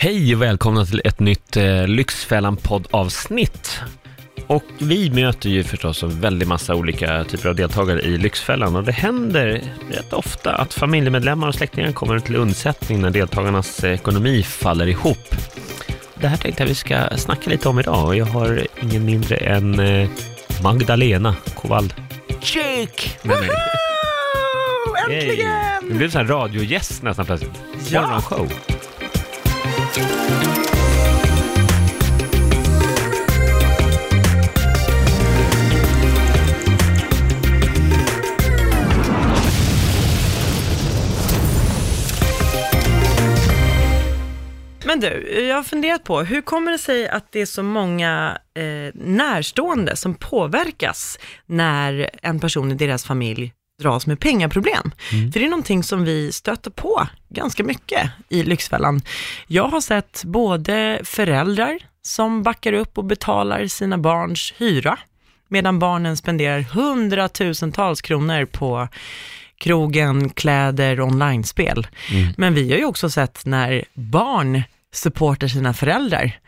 Hej och välkomna till ett nytt eh, Lyxfällan-poddavsnitt. Och vi möter ju förstås en väldig massa olika typer av deltagare i Lyxfällan och det händer rätt ofta att familjemedlemmar och släktingar kommer till undsättning när deltagarnas ekonomi faller ihop. Det här tänkte jag vi ska snacka lite om idag och jag har ingen mindre än eh, Magdalena Kowald Chick med mig. Äntligen! Du blev så här radiogäst nästan plötsligt. Ja. Morgonshow. Men du, jag har funderat på, hur kommer det sig att det är så många eh, närstående som påverkas när en person i deras familj dras med pengaproblem? För det är någonting som vi stöter på ganska mycket i Lyxfällan. Jag har sett både föräldrar som backar upp och betalar sina barns hyra, medan barnen spenderar hundratusentals kronor på krogen, kläder, online-spel. Men vi har ju också sett när barn supportar sina föräldrar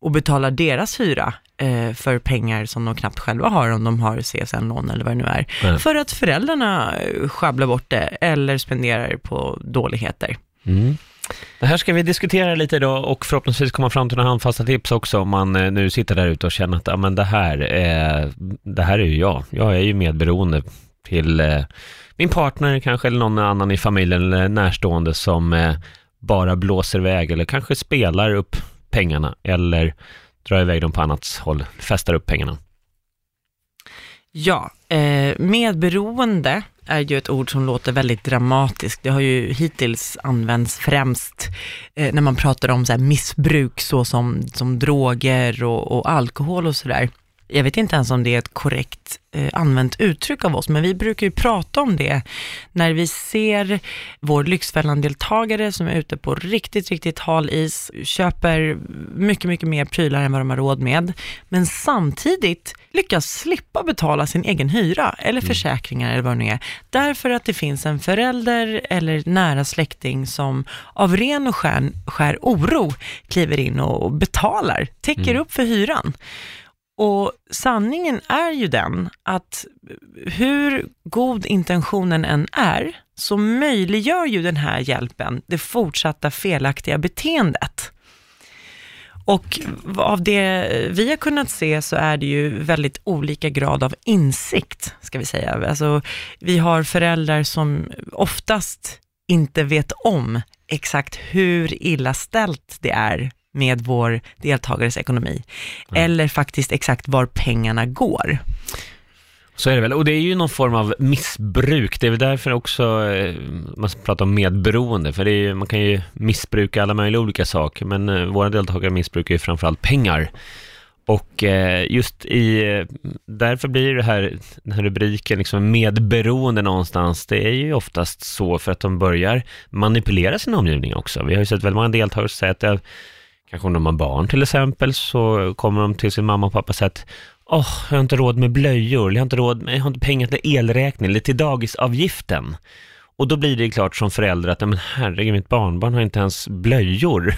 och betalar deras hyra eh, för pengar som de knappt själva har om de har CSN-lån eller vad det nu är. Nej. För att föräldrarna eh, sjabblar bort det eller spenderar på dåligheter. Mm. Det här ska vi diskutera lite idag och förhoppningsvis komma fram till några handfasta tips också om man eh, nu sitter där ute och känner att ja, men det, här, eh, det här är ju jag. Jag är ju medberoende till eh, min partner kanske eller någon annan i familjen eller närstående som eh, bara blåser iväg eller kanske spelar upp pengarna eller drar iväg dem på annat håll, fästar upp pengarna. Ja, eh, medberoende är ju ett ord som låter väldigt dramatiskt. Det har ju hittills använts främst eh, när man pratar om så här missbruk såsom som droger och, och alkohol och sådär. Jag vet inte ens om det är ett korrekt eh, använt uttryck av oss, men vi brukar ju prata om det när vi ser vår Lyxfällan-deltagare som är ute på riktigt, riktigt hal is, köper mycket, mycket mer prylar än vad de har råd med, men samtidigt lyckas slippa betala sin egen hyra eller försäkringar eller vad det nu är, därför att det finns en förälder eller nära släkting som av ren och skär, skär oro kliver in och betalar, täcker upp för hyran. Och sanningen är ju den att hur god intentionen än är, så möjliggör ju den här hjälpen det fortsatta felaktiga beteendet. Och av det vi har kunnat se så är det ju väldigt olika grad av insikt, ska vi säga. Alltså, vi har föräldrar som oftast inte vet om exakt hur illa ställt det är med vår deltagares ekonomi, eller faktiskt exakt var pengarna går. Så är det väl, och det är ju någon form av missbruk. Det är väl därför också eh, man pratar om medberoende, för ju- man kan ju missbruka alla möjliga olika saker, men eh, våra deltagare missbrukar ju framförallt pengar. Och eh, just i, därför blir det här, den här rubriken liksom medberoende någonstans, det är ju oftast så för att de börjar manipulera sin omgivning också. Vi har ju sett väldigt många deltagare säga att det, kanske om de har barn till exempel, så kommer de till sin mamma och pappa och säger att Åh, jag har inte råd med blöjor, jag har inte råd med, jag har inte pengar till elräkning eller till dagisavgiften. Och då blir det klart som förälder att, "Nej, men herregud, mitt barnbarn har inte ens blöjor.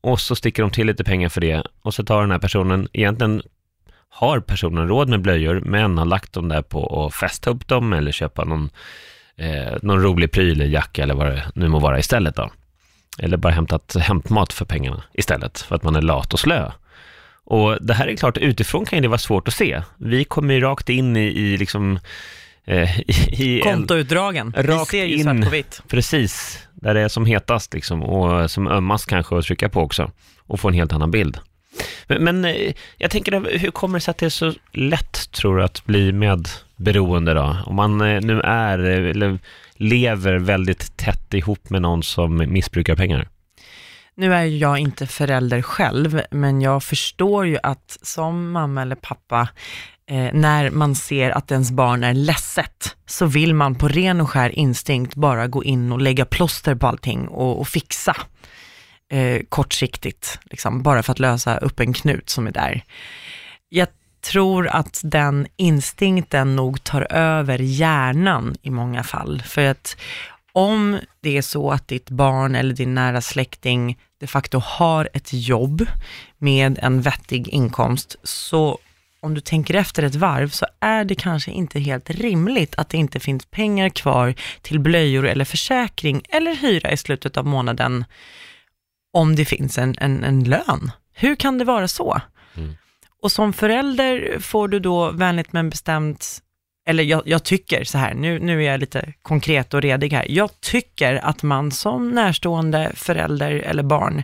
Och så sticker de till lite pengar för det. Och så tar den här personen, egentligen har personen råd med blöjor, men har lagt dem där på att fästa upp dem eller köpa någon, eh, någon rolig pryl, jacka eller vad det nu må vara istället då. Eller bara hämtat hämtmat för pengarna istället, för att man är lat och slö. Och det här är klart, utifrån kan det vara svårt att se. Vi kommer ju rakt in i, i liksom... Eh, i, i en- Kontoutdragen, vi Rakt ser ju in. svart på vitt. Precis, där det är som hetast liksom, och som ömmast kanske att trycka på också. Och få en helt annan bild. Men, men eh, jag tänker, hur kommer det sig att det är så lätt, tror du, att bli medberoende då? Om man eh, nu är, eller lever väldigt tätt ihop med någon som missbrukar pengar. Nu är ju jag inte förälder själv, men jag förstår ju att som mamma eller pappa, eh, när man ser att ens barn är ledset, så vill man på ren och skär instinkt bara gå in och lägga plåster på allting och, och fixa eh, kortsiktigt, liksom, bara för att lösa upp en knut som är där. Jag tror att den instinkten nog tar över hjärnan i många fall, för att om det är så att ditt barn eller din nära släkting de facto har ett jobb med en vettig inkomst, så om du tänker efter ett varv så är det kanske inte helt rimligt att det inte finns pengar kvar till blöjor eller försäkring eller hyra i slutet av månaden om det finns en, en, en lön. Hur kan det vara så? Mm. Och som förälder får du då vänligt men bestämt eller jag, jag, tycker så här, nu, nu är jag lite konkret och redig här. Jag tycker att man som närstående förälder eller barn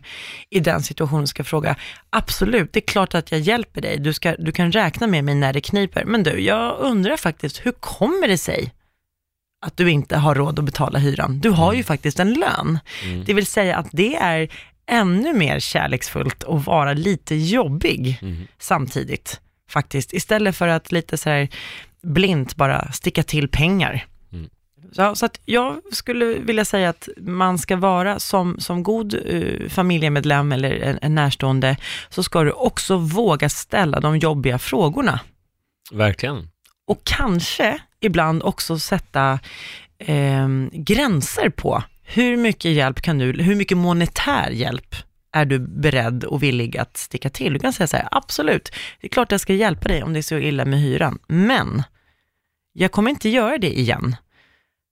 i den situationen ska fråga, absolut, det är klart att jag hjälper dig, du, ska, du kan räkna med mig när det kniper, men du, jag undrar faktiskt, hur kommer det sig att du inte har råd att betala hyran? Du har ju faktiskt en lön. Mm. Det vill säga att det är ännu mer kärleksfullt att vara lite jobbig Mm. samtidigt, faktiskt. Istället för att lite så här blint bara sticka till pengar. Mm. Så, så att jag skulle vilja säga att man ska vara som, som god eh, familjemedlem eller en, en närstående, så ska du också våga ställa de jobbiga frågorna. Verkligen. Och kanske ibland också sätta eh, gränser på hur mycket hjälp kan du, hur mycket monetär hjälp är du beredd och villig att sticka till? Du kan säga så här, absolut, det är klart jag ska hjälpa dig om det är så illa med hyran, men jag kommer inte göra det igen.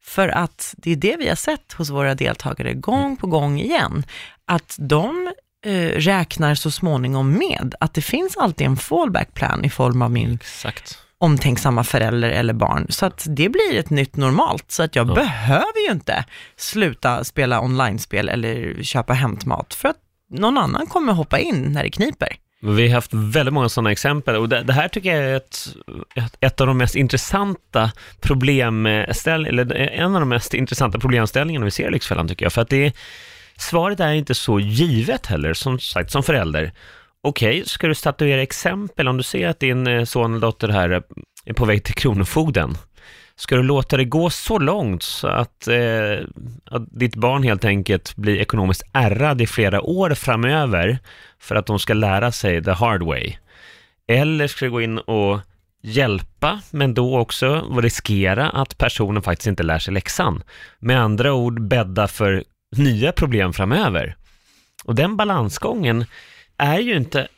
För att det är det vi har sett hos våra deltagare gång på gång igen, att de eh, räknar så småningom med att det finns alltid en fallback plan i form av min Exakt omtänksamma förälder eller barn. Så att det blir ett nytt normalt. Så att jag Ja. behöver ju inte sluta spela online-spel eller köpa hämtmat för att någon annan kommer hoppa in när det kniper. Vi har haft väldigt många sådana exempel och det, det här tycker jag är ett, ett, av de mest intressanta problemställ, eller en av de mest intressanta problemställningarna vi ser i Lyxfällan tycker jag, för att det svaret är inte så givet heller, som sagt, som förälder. Okej, ska du statuera exempel om du ser att din eh, son eller dotter här eh, är på väg till Kronofogden? Ska du låta det gå så långt så att, eh, att ditt barn helt enkelt blir ekonomiskt ärrad i flera år framöver för att de ska lära sig the hard way? Eller ska du gå in och hjälpa, men då också riskera att personen faktiskt inte lär sig läxan? Med andra ord, bädda för nya problem framöver. Och den balansgången är ju inte,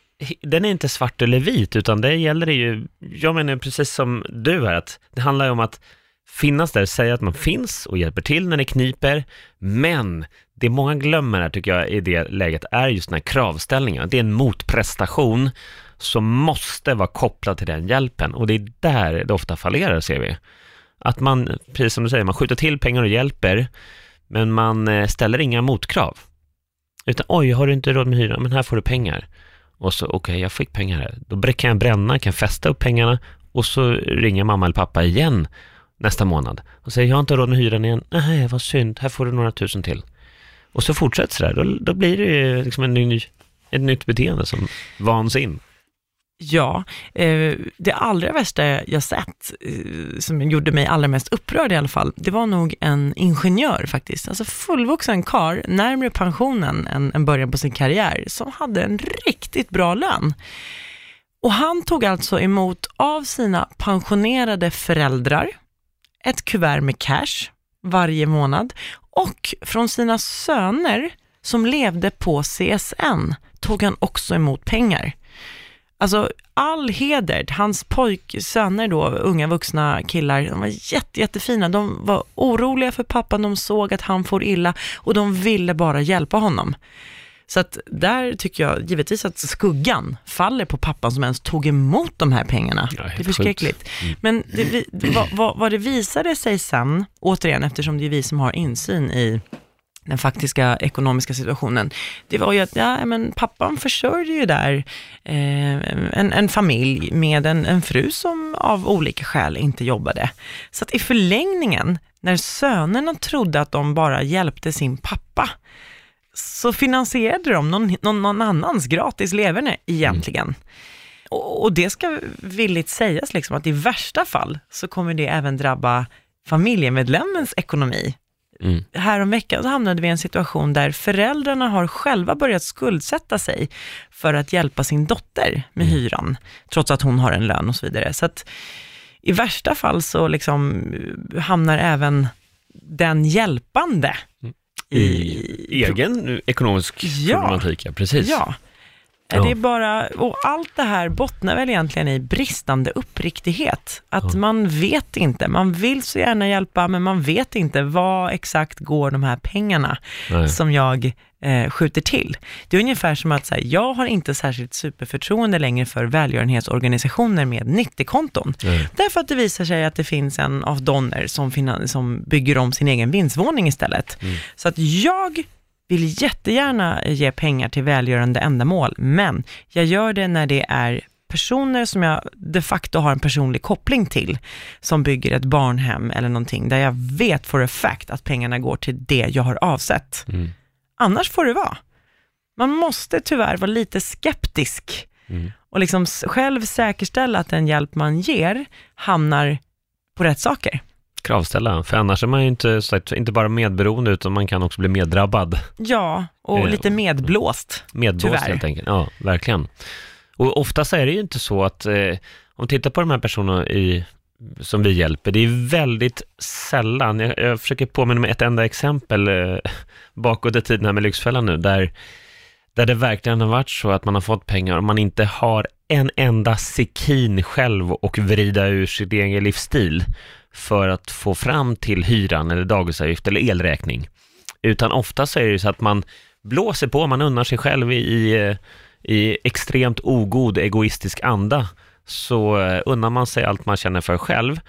den är inte svart eller vit, utan det gäller det ju, jag menar precis som du här, att det handlar ju om att finnas där, säga att man finns och hjälper till när det kniper, men det många glömmer här tycker jag i det läget är just den här kravställningen. Det är en motprestation som måste vara kopplad till den hjälpen och det är där det ofta fallerar ser vi. Att man, precis som du säger, man skjuter till pengar och hjälper, men man eh, ställer inga motkrav. Utan oj, har du inte råd med hyran, men här får du pengar. Och så, okej, jag fick pengar här. Då kan jag bränna, kan fästa upp pengarna och så ringer mamma eller pappa igen nästa månad och säger jag har inte råd med hyran igen. Nej, vad synd, här får du några tusen till. Och så fortsätter det där, då, då blir det ju liksom en ny, ett nytt beteende som vans in. Ja, eh, det allra värsta jag sett, eh, som gjorde mig allra mest upprörd i alla fall, det var nog en ingenjör faktiskt. Alltså fullvuxen kar närmare pensionen än, än början på sin karriär, som hade en riktigt bra lön. Och han tog alltså emot av sina pensionerade föräldrar ett kuvert med cash varje månad och från sina söner som levde på CSN tog han också emot pengar. Alltså all heder, hans pojksöner då, unga vuxna killar, de var jätte, jättefina. De var oroliga för pappan, de såg att han får illa och de ville bara hjälpa honom. Så att där tycker jag givetvis att skuggan faller på pappan som ens tog emot de här pengarna. Ja, det är förskräckligt. Men det, vad, vad, vad det visade sig sen, återigen eftersom det är vi som har insyn i den faktiska ekonomiska situationen, det var ju att ja, men pappan försörjde ju där eh, en, en familj med en, en fru som av olika skäl inte jobbade. Så att i förlängningen, när sönerna trodde att de bara hjälpte sin pappa, så finansierade de någon, någon, någon annans gratis leverne egentligen. Och, och det ska villigt sägas liksom att i värsta fall så kommer det även drabba familjemedlemmens ekonomi. Mm. Häromveckan så hamnade vi i en situation där föräldrarna har själva börjat skuldsätta sig för att hjälpa sin dotter med hyran, trots att hon har en lön och så vidare. Så att i värsta fall så liksom eh, hamnar även den hjälpande. I egen ekonomisk Ja. problematik, ja, precis. Ja. Ja. Det är bara, och allt det här bottnar väl egentligen i bristande uppriktighet. Att Ja. man vet inte, man vill så gärna hjälpa, men man vet inte vad exakt går de här pengarna Nej. som jag eh, skjuter till. Det är ungefär som att säga, jag har inte särskilt superförtroende längre för välgörenhetsorganisationer med 90-konton. Nej. Därför att det visar sig att det finns en av Donner som, som bygger om sin egen vindsvåning istället. Mm. Så att jag vill jättegärna ge pengar till välgörande ändamål, men jag gör det när det är personer som jag de facto har en personlig koppling till, som bygger ett barnhem eller någonting, där jag vet for a fact att pengarna går till det jag har avsett. Mm. Annars får det vara. Man måste tyvärr vara lite skeptisk Mm. och liksom själv säkerställa att den hjälp man ger hamnar på rätt saker. Kravställa, för annars är man ju inte, så att, inte bara medberoende, utan man kan också bli meddrabbad. Ja, och Eh, lite medblåst. Medblåst Tyvärr. helt enkelt. Ja, verkligen. Och oftast är det ju inte så att, eh, om vi tittar på de här personerna i, som vi hjälper, det är väldigt sällan, jag, jag försöker påminna mig ett enda exempel eh, bakåt i tiden här med Lyxfällan nu, där, där det verkligen har varit så att man har fått pengar och man inte har en enda sekin själv och vrida ur sin egen livsstil för att få fram till hyran eller dagisavgift eller elräkning. Utan ofta så är det ju så att man blåser på, man unnar sig själv i, i, i extremt ogod egoistisk anda, så eh, unnar man sig allt man känner för själv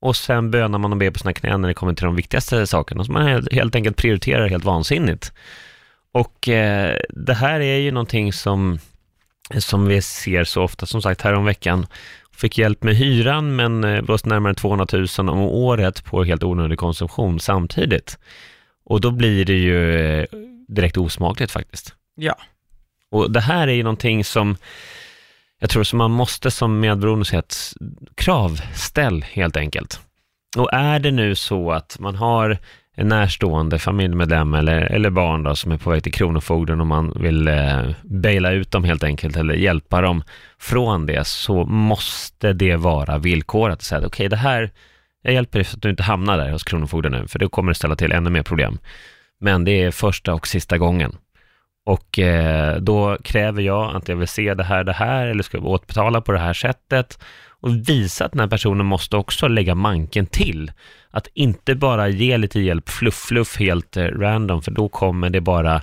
och sen bönar man och ber på sina knän när det kommer till de viktigaste sakerna, som man helt, helt enkelt prioriterar helt vansinnigt. Och eh, det här är ju någonting som, som vi ser så ofta, som sagt häromveckan, fick hjälp med hyran men eh, blåste närmare 200 000 om året på helt onödig konsumtion samtidigt. Och då blir det ju eh, direkt osmakligt faktiskt. Ja. Och det här är ju någonting som jag tror som man måste som medberoende säga att kravställ helt enkelt. Och är det nu så att man har en närstående familjemedlem eller, eller barn då, som är på väg till Kronofogden och man vill eh, baila ut dem helt enkelt eller hjälpa dem från det så måste det vara villkorat. att Säga, Okej, det här, jag hjälper dig så att du inte hamnar där hos Kronofogden nu, för det kommer att ställa till ännu mer problem. Men det är första och sista gången. Och eh, då kräver jag att jag vill se det här, det här, eller ska återbetala på det här sättet. Och visa att den här personen måste också lägga manken till. Att inte bara ge lite hjälp, fluff, fluff, helt eh, random, för då kommer det bara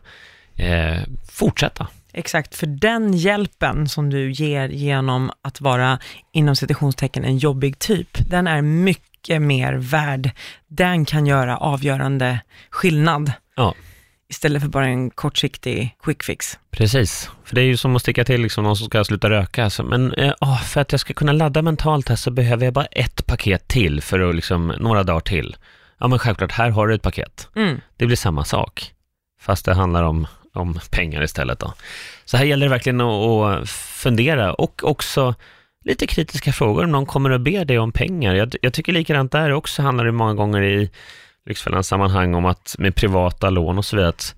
eh, fortsätta. Exakt, för den hjälpen som du ger genom att vara inom citationstecken en jobbig typ, den är mycket mer värd. Den kan göra avgörande skillnad. Ja. Istället för bara en kortsiktig quick fix. Precis, för det är ju som att sticka till liksom någon som ska sluta röka. Alltså, men eh, för att jag ska kunna ladda mentalt här så behöver jag bara ett paket till för att liksom, några dagar till. Ja men självklart, här har du ett paket. Mm. Det blir samma sak, fast det handlar om, om pengar istället då. Så här gäller det verkligen att, att fundera och också lite kritiska frågor om någon kommer och ber dig om pengar. Jag, jag tycker likadant där också handlar det många gånger i Lyxfällans sammanhang om att med privata lån och så vidare, att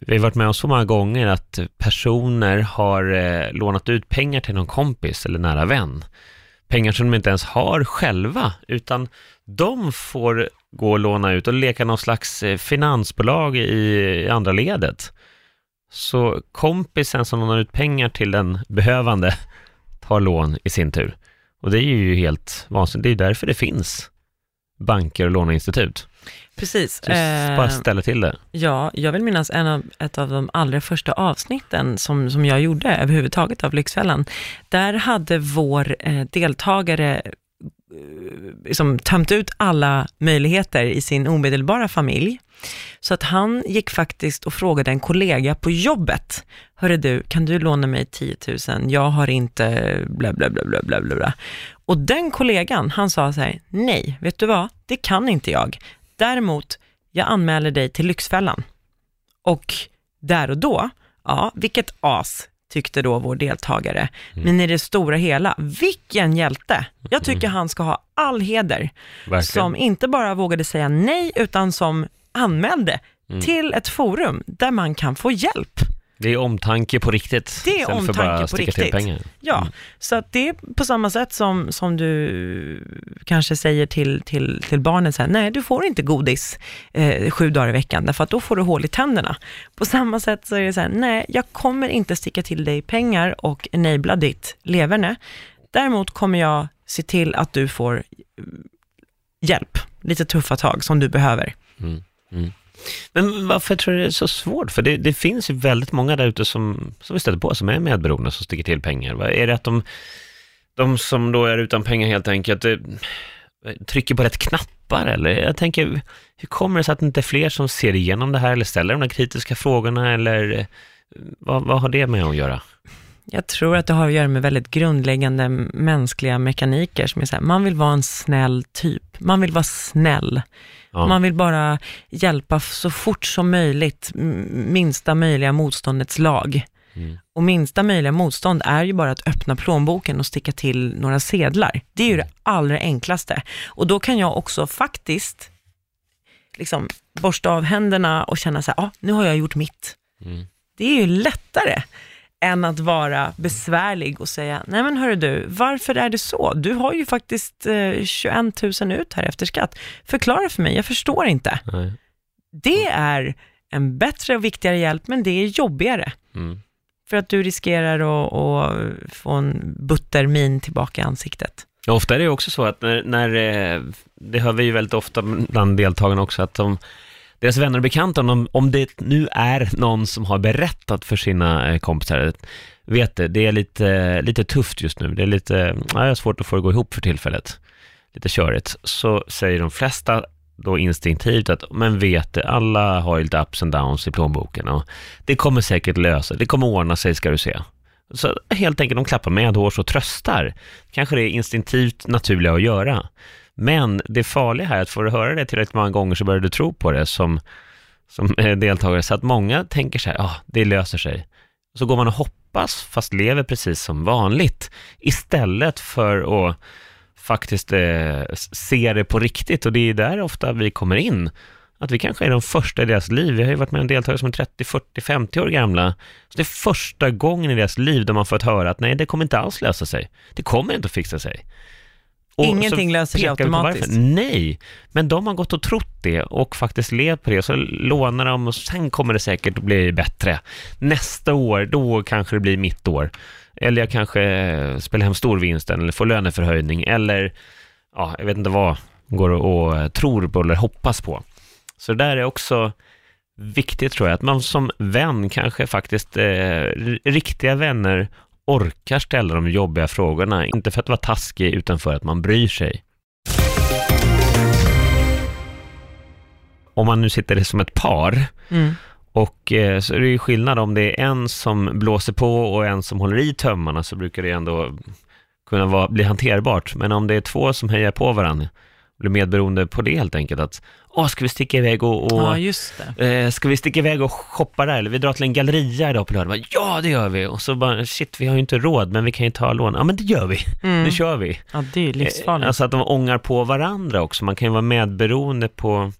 vi har varit med om så många gånger att personer har eh, lånat ut pengar till någon kompis eller nära vän. Pengar som de inte ens har själva, utan de får gå och låna ut och leka någon slags eh, finansbolag i, i andra ledet. Så kompisen som lånar ut pengar till den behövande tar lån i sin tur. Och det är ju helt vansinnigt. Det är därför det finns banker och låneinstitut. Precis. Så bara Eh, ställa till det. Ja, jag vill minnas en av, ett av de allra första avsnitten som, som jag gjorde överhuvudtaget av Lyxfällan. Där hade vår eh, deltagare eh, liksom tömt ut alla möjligheter i sin omedelbara familj. Så att han gick faktiskt och frågade en kollega på jobbet, hörru du, kan du låna mig 10 000? Jag har inte bla bla bla bla bla. bla. Och den kollegan, han sa så här, nej, vet du vad, det kan inte jag. Däremot, jag anmäler dig till Lyxfällan. Och där och då, ja, vilket as, tyckte då vår deltagare. Men i det stora hela, vilken hjälte! Jag tycker han ska ha all heder, Verkligen. som inte bara vågade säga nej, utan som anmälde Mm. till ett forum där man kan få hjälp. Det är omtanke på riktigt. Det är omtanke bara på riktigt. pengar. Ja, Mm. så att det är på samma sätt som, som du kanske säger till, till, till barnet, så här, nej du får inte godis eh, sju dagar i veckan, därför att då får du hål i tänderna. På samma sätt så är det så här, nej jag kommer inte sticka till dig pengar och enabla ditt leverne. Däremot kommer jag se till att du får eh, hjälp, lite tuffa tag som du behöver. Mm. Mm. Men varför tror du det är så svårt? För det, det finns ju väldigt många där ute som, som vi stöter på, som är medberoende, som sticker till pengar. Är det att de, de som då är utan pengar helt enkelt eh, trycker på rätt knappar? Eller jag tänker, hur kommer det sig att det inte är fler som ser igenom det här eller ställer de här kritiska frågorna? Eller eh, vad, vad har det med att göra? Jag tror att det har att göra med väldigt grundläggande mänskliga mekaniker, som är så här, man vill vara en snäll typ, man vill vara snäll. Ja. Man vill bara hjälpa så fort som möjligt, minsta möjliga motståndets lag. Mm. Och minsta möjliga motstånd är ju bara att öppna plånboken och sticka till några sedlar. Det är ju det allra enklaste. Och då kan jag också faktiskt liksom borsta av händerna och känna så här, ah, nu har jag gjort mitt. Mm. Det är ju lättare än att vara besvärlig och säga, nej men hörru du, varför är det så? Du har ju faktiskt eh, 21 000 ut här efter skatt. Förklara för mig, jag förstår inte. Nej. Det är en bättre och viktigare hjälp, men det är jobbigare. Mm. För att du riskerar att, att få en butter min tillbaka i ansiktet. Ja, ofta är det också så att när, när eh, det hör vi ju väldigt ofta bland deltagarna också, att de, deras vänner och bekanta, om, de, om det nu är någon som har berättat för sina eh, kompisar, vet det, det är lite, lite tufft just nu, det är lite, ja, jag har svårt att få det att gå ihop för tillfället, lite körigt, så säger de flesta då instinktivt att, men vet det, alla har ju lite ups and downs i plånboken och det kommer säkert lösa, det kommer ordna sig ska du se. Så helt enkelt, de klappar medhårs och tröstar. Kanske det är instinktivt naturliga att göra. Men det farliga här är att får du höra det tillräckligt många gånger så börjar du tro på det som, som eh, deltagare. Så att många tänker så här, ja, ah, det löser sig. Så går man och hoppas, fast lever precis som vanligt, istället för att faktiskt eh, se det på riktigt. Och det är där ofta vi kommer in. Att vi kanske är de första i deras liv. Vi har ju varit med om deltagare som är 30, 40, 50 år gamla. Så det är första gången i deras liv de har fått höra att nej, det kommer inte alls lösa sig. Det kommer inte att fixa sig. Och Ingenting löser sig automatiskt. Nej, men de har gått och trott det och faktiskt levt på det. Så lånar de och sen kommer det säkert att bli bättre. Nästa år, då kanske det blir mitt år. Eller jag kanske spelar hem storvinsten eller får löneförhöjning eller ja, jag vet inte vad går och, och tror på eller hoppas på. Så det där är också viktigt tror jag, att man som vän kanske faktiskt, eh, riktiga vänner orkar ställa de jobbiga frågorna, inte för att vara taskig utan för att man bryr sig. Om man nu sitter som ett par Mm. och eh, så är det ju skillnad om det är en som blåser på och en som håller i tömmarna så brukar det ändå kunna vara, bli hanterbart. Men om det är två som hejar på varandra, blir medberoende på det helt enkelt att Åh, ska vi sticka iväg och, och Ja. Eh, ska vi sticka iväg och shoppa där? Eller vi drar till en galleria idag på lördag. Bara, Ja, det gör vi. Och så bara, shit, vi har ju inte råd, men vi kan ju ta lån. Ja, men det gör vi. Mm. Nu kör vi. Ja, det är livsfarligt. Eh, Alltså att de ångar på varandra också. Man kan ju vara medberoende på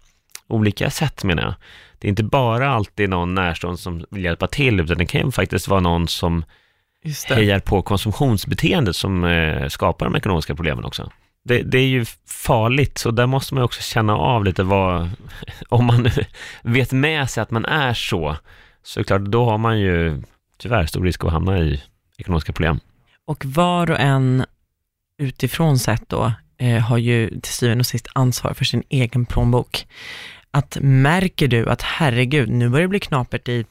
olika sätt menar jag. Det är inte bara alltid någon närstående som vill hjälpa till, utan det kan ju faktiskt vara någon som hejar på konsumtionsbeteendet som eh, skapar de ekonomiska problemen också. Det, det är ju farligt, så där måste man också känna av lite vad, om man vet med sig att man är så, så klart, då har man ju tyvärr stor risk att hamna i ekonomiska problem. Och var och en utifrån sett då, eh, har ju till syvende och sist ansvar för sin egen plånbok. Att märker du att herregud, nu börjar det bli knapert i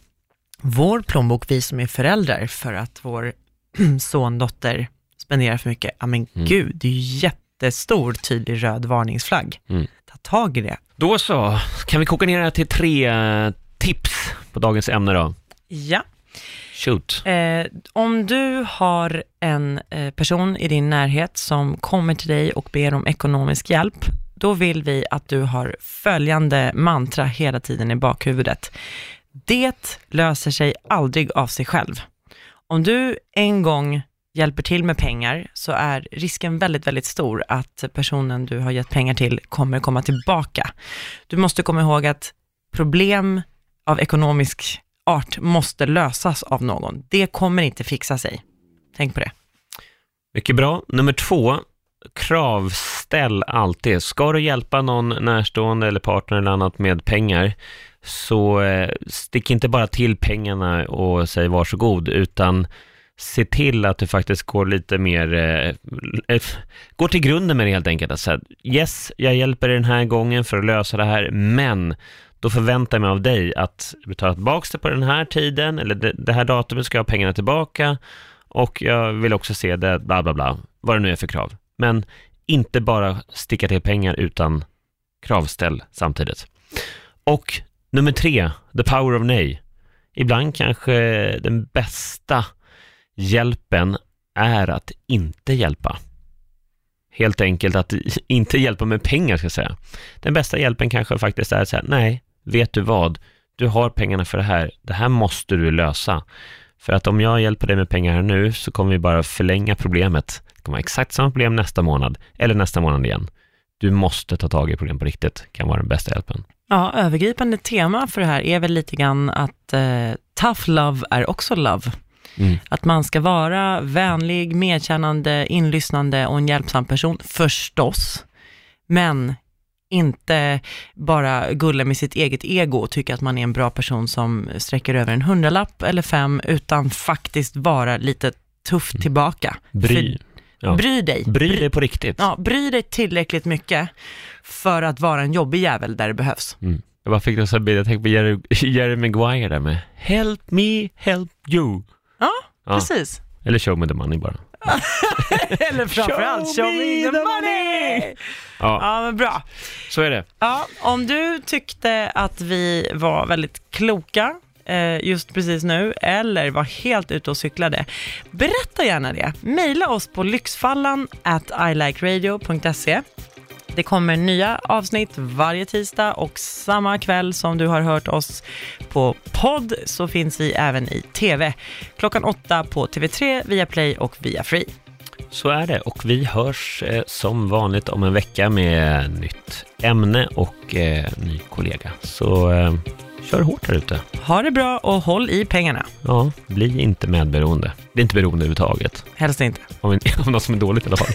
vår plånbok, vi som är föräldrar, för att vår son, dotter spenderar för mycket. Ja men Mm. gud, det är ju jättestor tydlig röd varningsflagg. Mm. Ta tag i det. Då så, kan vi koka ner det här till tre eh, tips på dagens ämne då? Ja. Shoot. Eh, om du har en eh, person i din närhet som kommer till dig och ber om ekonomisk hjälp, då vill vi att du har följande mantra hela tiden i bakhuvudet. Det löser sig aldrig av sig själv. Om du en gång hjälper till med pengar så är risken väldigt, väldigt stor att personen du har gett pengar till kommer komma tillbaka. Du måste komma ihåg att problem av ekonomisk art måste lösas av någon. Det kommer inte fixa sig. Tänk på det. Mycket bra. Nummer två, kravställ alltid. Ska du hjälpa någon närstående eller partner eller annat med pengar, så eh, stick inte bara till pengarna och säg varsågod, utan se till att du faktiskt går lite mer, eh, eh, går till grunden med det helt enkelt. Att säga, yes, jag hjälper dig den här gången för att lösa det här, men då förväntar jag mig av dig att betala tillbaka det på den här tiden, eller det, det här datumet ska jag ha pengarna tillbaka, och jag vill också se det, bla bla bla, vad det nu är för krav. Men inte bara sticka till pengar utan kravställ samtidigt. Och nummer tre, the power of nej. Ibland kanske den bästa hjälpen är att inte hjälpa. Helt enkelt att inte hjälpa med pengar, ska jag säga. Den bästa hjälpen kanske faktiskt är att säga, nej, vet du vad? Du har pengarna för det här. Det här måste du lösa. För att om jag hjälper dig med pengar här nu så kommer vi bara förlänga problemet. Det kommer vara exakt samma problem nästa månad eller nästa månad igen. Du måste ta tag i problem på riktigt, kan vara den bästa hjälpen. Ja, övergripande tema för det här är väl lite grann att eh, tough love är också love. Mm. Att man ska vara vänlig, medkännande, inlyssnande och en hjälpsam person, förstås. Men inte bara gulla med sitt eget ego och tycka att man är en bra person som sträcker över en hundralapp eller fem, utan faktiskt vara lite tuff mm. tillbaka. Bry. Ja. Bry dig. Bry dig på riktigt. Ja, bry dig tillräckligt mycket för att vara en jobbig jävel där det behövs. Mm. Jag bara fick det så jag tänkte på Jerry, Jerry Maguire där med Help me, help you. Ja, ja. precis. Eller show me the money bara. Eller framförallt, show, show me the money! Ja. ja, men bra. Så är det. Ja, om du tyckte att vi var väldigt kloka eh, just precis nu, eller var helt ute och cyklade, berätta gärna det. Maila oss på lyxfallan at ilikeradio.se. Det kommer nya avsnitt varje tisdag och samma kväll som du har hört oss på podd så finns vi även i TV. Klockan åtta på TV3, via Play och via Free. Så är det och vi hörs eh, som vanligt om en vecka med nytt ämne och eh, ny kollega. Så eh, kör hårt här ute. Ha det bra och håll i pengarna. Ja, bli inte medberoende. Bli inte beroende överhuvudtaget. Helst inte. Om, om något som är dåligt i alla fall.